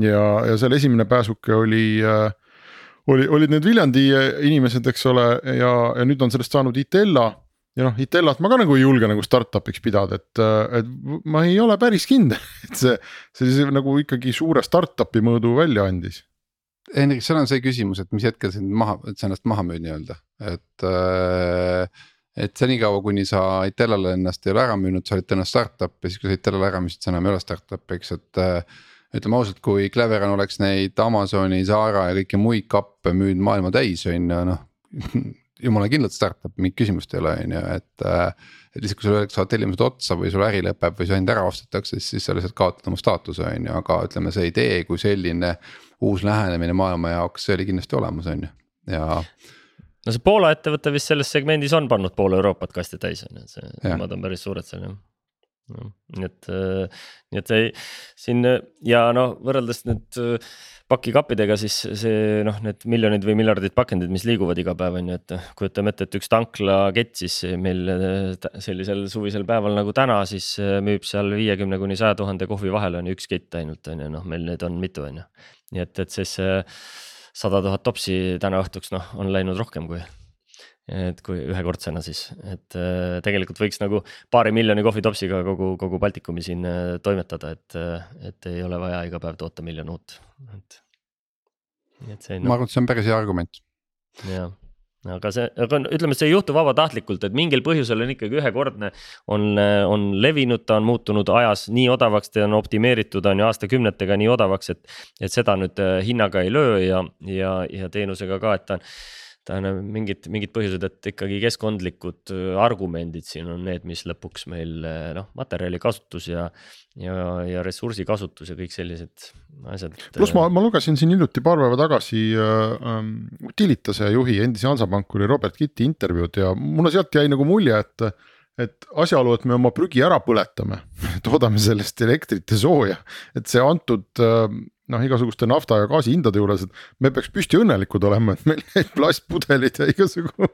ja, ja seal esimene pääsuke oli äh, oli, olid need Viljandi inimesed, eks ole, ja, ja nüüd on sellest saanud Itella ja noh, Itellat ma ka nagu ei julge nagu startup'iks pidada, et, et ma ei ole päris kindel, et see, sellise nagu ikkagi suure startup'i mõõdu välja andis. Hendrik, seal on see küsimus, et mis hetkel sind maha, et sa ennast maha müüd nii-öelda, et äh,. et senikaua, kuni sa Itellale ennast ei ole ära müünud, sa olid täna startup ja siis, kui sa Itellale ära müüsid, sa enam ei ole startup, eks, et äh, ütleme ausalt, kui Cleveron oleks neid Amazoni, Zara ja kõiki muid kappe müünud maailma täis, on ju noh jumala kindlalt startup, mingit küsimust ei ole, on ju, et. Äh, et lihtsalt, kui sul öeldakse, saad tellimused otsa või sul äri lõpeb või su hind ära ostetakse, siis, siis sa lihtsalt kaotad oma staatuse, on ju, aga ütleme, see idee kui selline. uus lähenemine maailma jaoks, see oli kindlasti olemas, on ju, ja no see Poola ettevõte vist selles segmendis on pannud pool Euroopat kasti täis on ju, et see, nemad on päris suured seal jah. Nii et, äh, nii et see siin ja noh, võrreldes nüüd pakikappidega, siis see noh, need miljonid või miljardid pakendid, mis liiguvad iga päev, on ju, et kujutame ette, et üks tanklakett siis meil sellisel suvisel päeval nagu täna, siis müüb seal viiekümne kuni saja tuhande kohvi vahel on ju üks kett ainult on ju, noh, meil neid on mitu, on ju. nii et, et siis sada tuhat topsi täna õhtuks noh, on läinud rohkem kui et kui ühekordsena siis, et äh, tegelikult võiks nagu paari miljoni kohvitopsiga kogu, kogu Baltikumi siin äh, toimetada, et, äh, et ei ole vaja iga päev toota miljon uut, et. et see no.. ma arvan, et see on päris hea argument. jah, aga see, aga ütleme, see ei juhtu vabatahtlikult, et mingil põhjusel on ikkagi ühekordne. on, on levinud, ta on muutunud ajas nii odavaks, ta on optimeeritud, on ju aastakümnetega nii odavaks, et. et seda nüüd hinnaga ei löö ja, ja, ja teenusega ka, et ta on on mingid, mingid põhjused, et ikkagi keskkondlikud äh, argumendid siin on need, mis lõpuks meil äh, noh, materjali kasutus ja. ja, ja ressursi kasutus ja kõik sellised asjad. pluss ma, ma lugesin siin hiljuti paar päeva tagasi äh, Utilitase juhi, endise Hansapankuri Robert Kitti intervjuud ja mulle sealt jäi nagu mulje, et et asjaolu, et me oma prügi ära põletame toodame sellest elektrit ja sooja, et see antud äh, noh, igasuguste nafta ja gaasi hindade juures, et me peaks püsti õnnelikud olema, et meil neid plastpudeleid ja igasugu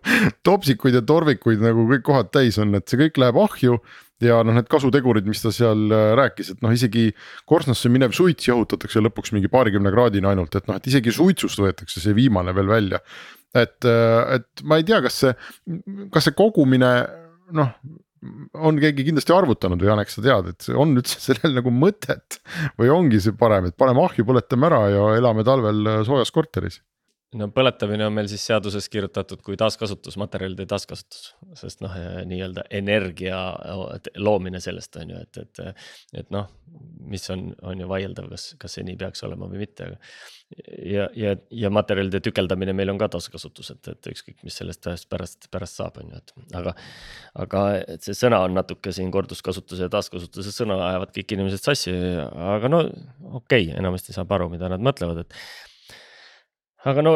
topsikuid ja torvikuid nagu kõik kohad täis on, et see kõik läheb ahju. ja noh, need kasutegurid, mis ta seal äh, rääkis, et noh, isegi korstnasse minev suits jahutatakse lõpuks mingi paarikümne kraadini ainult, et noh, et isegi suitsust võetakse see viimane veel välja. et, äh, et ma ei tea, kas see, kas see kogumine noh on keegi kindlasti arvutanud või Janek, sa tead, et on üldse sellel nagu mõtet või ongi see parem, et paneme ahju, põletame ära ja elame talvel soojas korteris no põletamine on meil siis seaduses kirjutatud kui taaskasutusmaterjalide taaskasutus, sest noh, nii-öelda energia loomine sellest on ju, et, et. et noh, mis on, on ju vaieldav, kas, kas see nii peaks olema või mitte, aga. ja, ja, ja materjalide tükeldamine meil on ka taaskasutus, et, et ükskõik, mis sellest ühest pärast, pärast saab, on ju, et aga. aga et see sõna on natuke siin korduskasutuse ja taaskasutuse sõna ajavad kõik inimesed sassi, aga no okei okay,, enamasti saab aru, mida nad mõtlevad, et aga no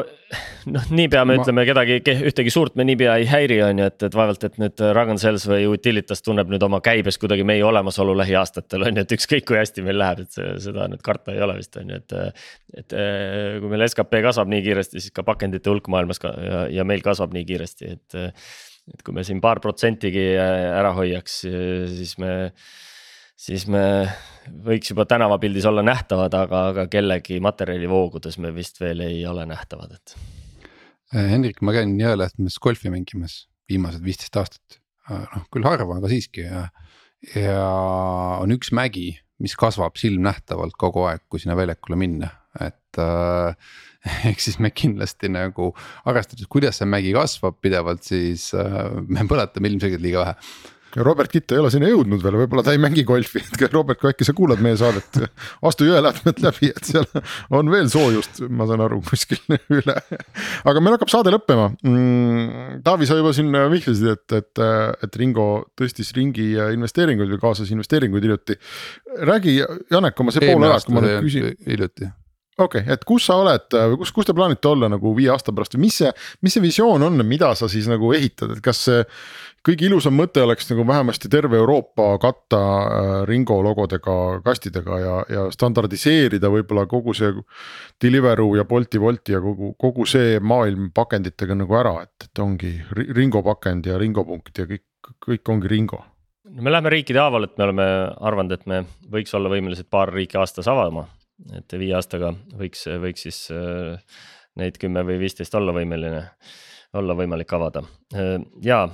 noh, niipea me ma... ütleme kedagi, ühtegi suurt me niipea ei häiri, on ju, et, et vaevalt, et nüüd Ragn Sells või Utilitas tunneb nüüd oma käibes kuidagi meie olemasolu lähiaastatel on ju, et ükskõik kui hästi meil läheb, et see, seda nüüd karta ei ole vist on ju, et. et kui meil skp kasvab nii kiiresti, siis ka pakendite hulk maailmas ka ja, ja meil kasvab nii kiiresti, et. et kui me siin paar protsentigi ära hoiaks, siis me siis me võiks juba tänavapildis olla nähtavad, aga, aga kellegi materjalivoogudes me vist veel ei ole nähtavad, et. Äh, Hendrik, ma käin Jõelähtmes golfi mängimas viimased viisteist aastat, äh, noh küll harva, aga siiski ja. ja on üks mägi, mis kasvab silmnähtavalt kogu aeg, kui sinna väljakule minna, et äh, ehk siis me kindlasti nagu arvestades, kuidas see mägi kasvab pidevalt, siis äh, me põletame ilmselgelt liiga vähe Robert Kitt ei ole sinna jõudnud veel, võib-olla ta ei mängi golfi, et Robert, kui äkki sa kuulad meie saadet, astu jõelähtmed läbi, et seal on veel soojust, ma saan aru, kuskil üle. aga meil hakkab saade lõppema mm,. Taavi, sa juba siin vihjasid, et, et, et Ringo tõstis ringi investeeringuid või kaasas investeeringuid hiljuti. räägi, Janek, oma see pool ära, kui ma nüüd küsin. hiljuti okei okay,, et kus sa oled või kus, kus te plaanite olla nagu viie aasta pärast või mis see, mis see visioon on, mida sa siis nagu ehitad, et kas see kõige ilusam mõte oleks nagu vähemasti terve Euroopa katta äh, Ringo logodega kastidega ja, ja standardiseerida võib-olla kogu see. Deliveroo ja Bolti, Wolti ja kogu, kogu see maailm pakenditega nagu ära, et, et ongi Ringo pakend ja Ringo punkt ja kõik, kõik ongi Ringo no me läheme riikide haaval, et me oleme arvanud, et me võiks olla võimelised paar riiki aastas avama. Et viie aastaga võiks, võiks siis äh, neid kümme või viisteist olla võimeline, olla võimalik avada. Äh, ja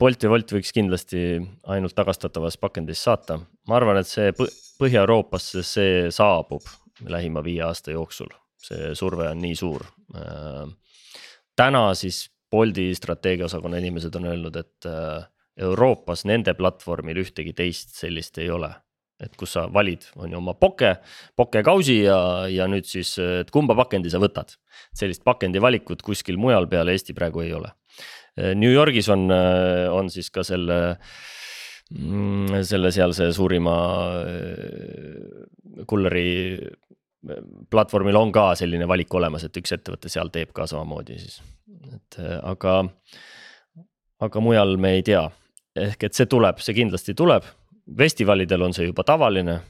Bolt ja Wolt võiks kindlasti ainult tagastatavas pakendis saata, ma arvan, et see Põhja-Euroopasse see saabub lähima viie aasta jooksul, see surve on nii suur. Äh, täna siis Bolti strateegiaosakonna inimesed on öelnud, et Euroopas nende platvormil ühtegi teist sellist ei ole et kus sa valid, on ju oma poke, poke kausi ja, ja nüüd siis, et kumba pakendi sa võtad. sellist pakendi valikut kuskil mujal peale Eesti praegu ei ole. New Yorgis on, on siis ka selle, mm, selle sealse suurima äh, kulleri äh, platvormil on ka selline valik olemas, et üks ettevõte seal teeb ka samamoodi siis, et äh, aga, aga mujal me ei tea. ehk et see tuleb, see kindlasti tuleb festivalidel on see juba tavaline.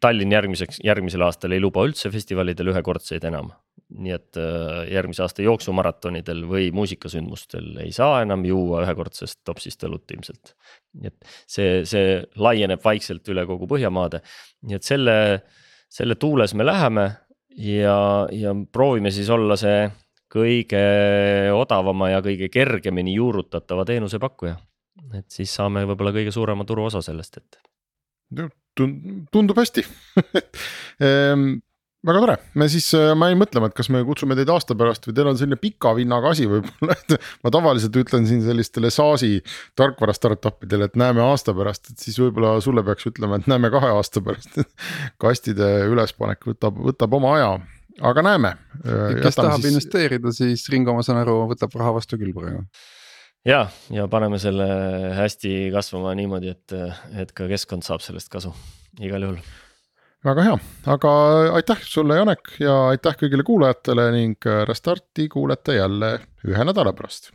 Tallinn järgmiseks, järgmisel aastal ei luba üldse festivalidel ühekordseid enam. nii et äh, järgmise aasta jooksumaratonidel või muusikasündmustel ei saa enam juua ühekordsest topsist õlut ilmselt. nii et see, see laieneb vaikselt üle kogu Põhjamaade, nii et selle, selle tuules me läheme ja, ja proovime siis olla see kõige odavama ja kõige kergemini juurutatava teenusepakkuja et siis saame võib-olla kõige suurema turuosa sellest, et. tundub hästi ehm, väga tore, me siis, äh, ma jäin mõtlema, et kas me kutsume teid aasta pärast või teil on selline pika vinnaga asi võib-olla, et. ma tavaliselt ütlen siin sellistele SaaS-i tarkvara startup idele, et näeme aasta pärast, et siis võib-olla sulle peaks ütlema, et näeme kahe aasta pärast kastide ülespanek võtab, võtab oma aja, aga näeme. Äh, kes tahab siis... investeerida, siis Ringo, ma saan aru, võtab raha vastu küll praegu ja, ja paneme selle hästi kasvama niimoodi, et, et ka keskkond saab sellest kasu, igal juhul. väga hea, aga aitäh sulle, Janek ja aitäh kõigile kuulajatele ning Restarti kuulete jälle ühe nädala pärast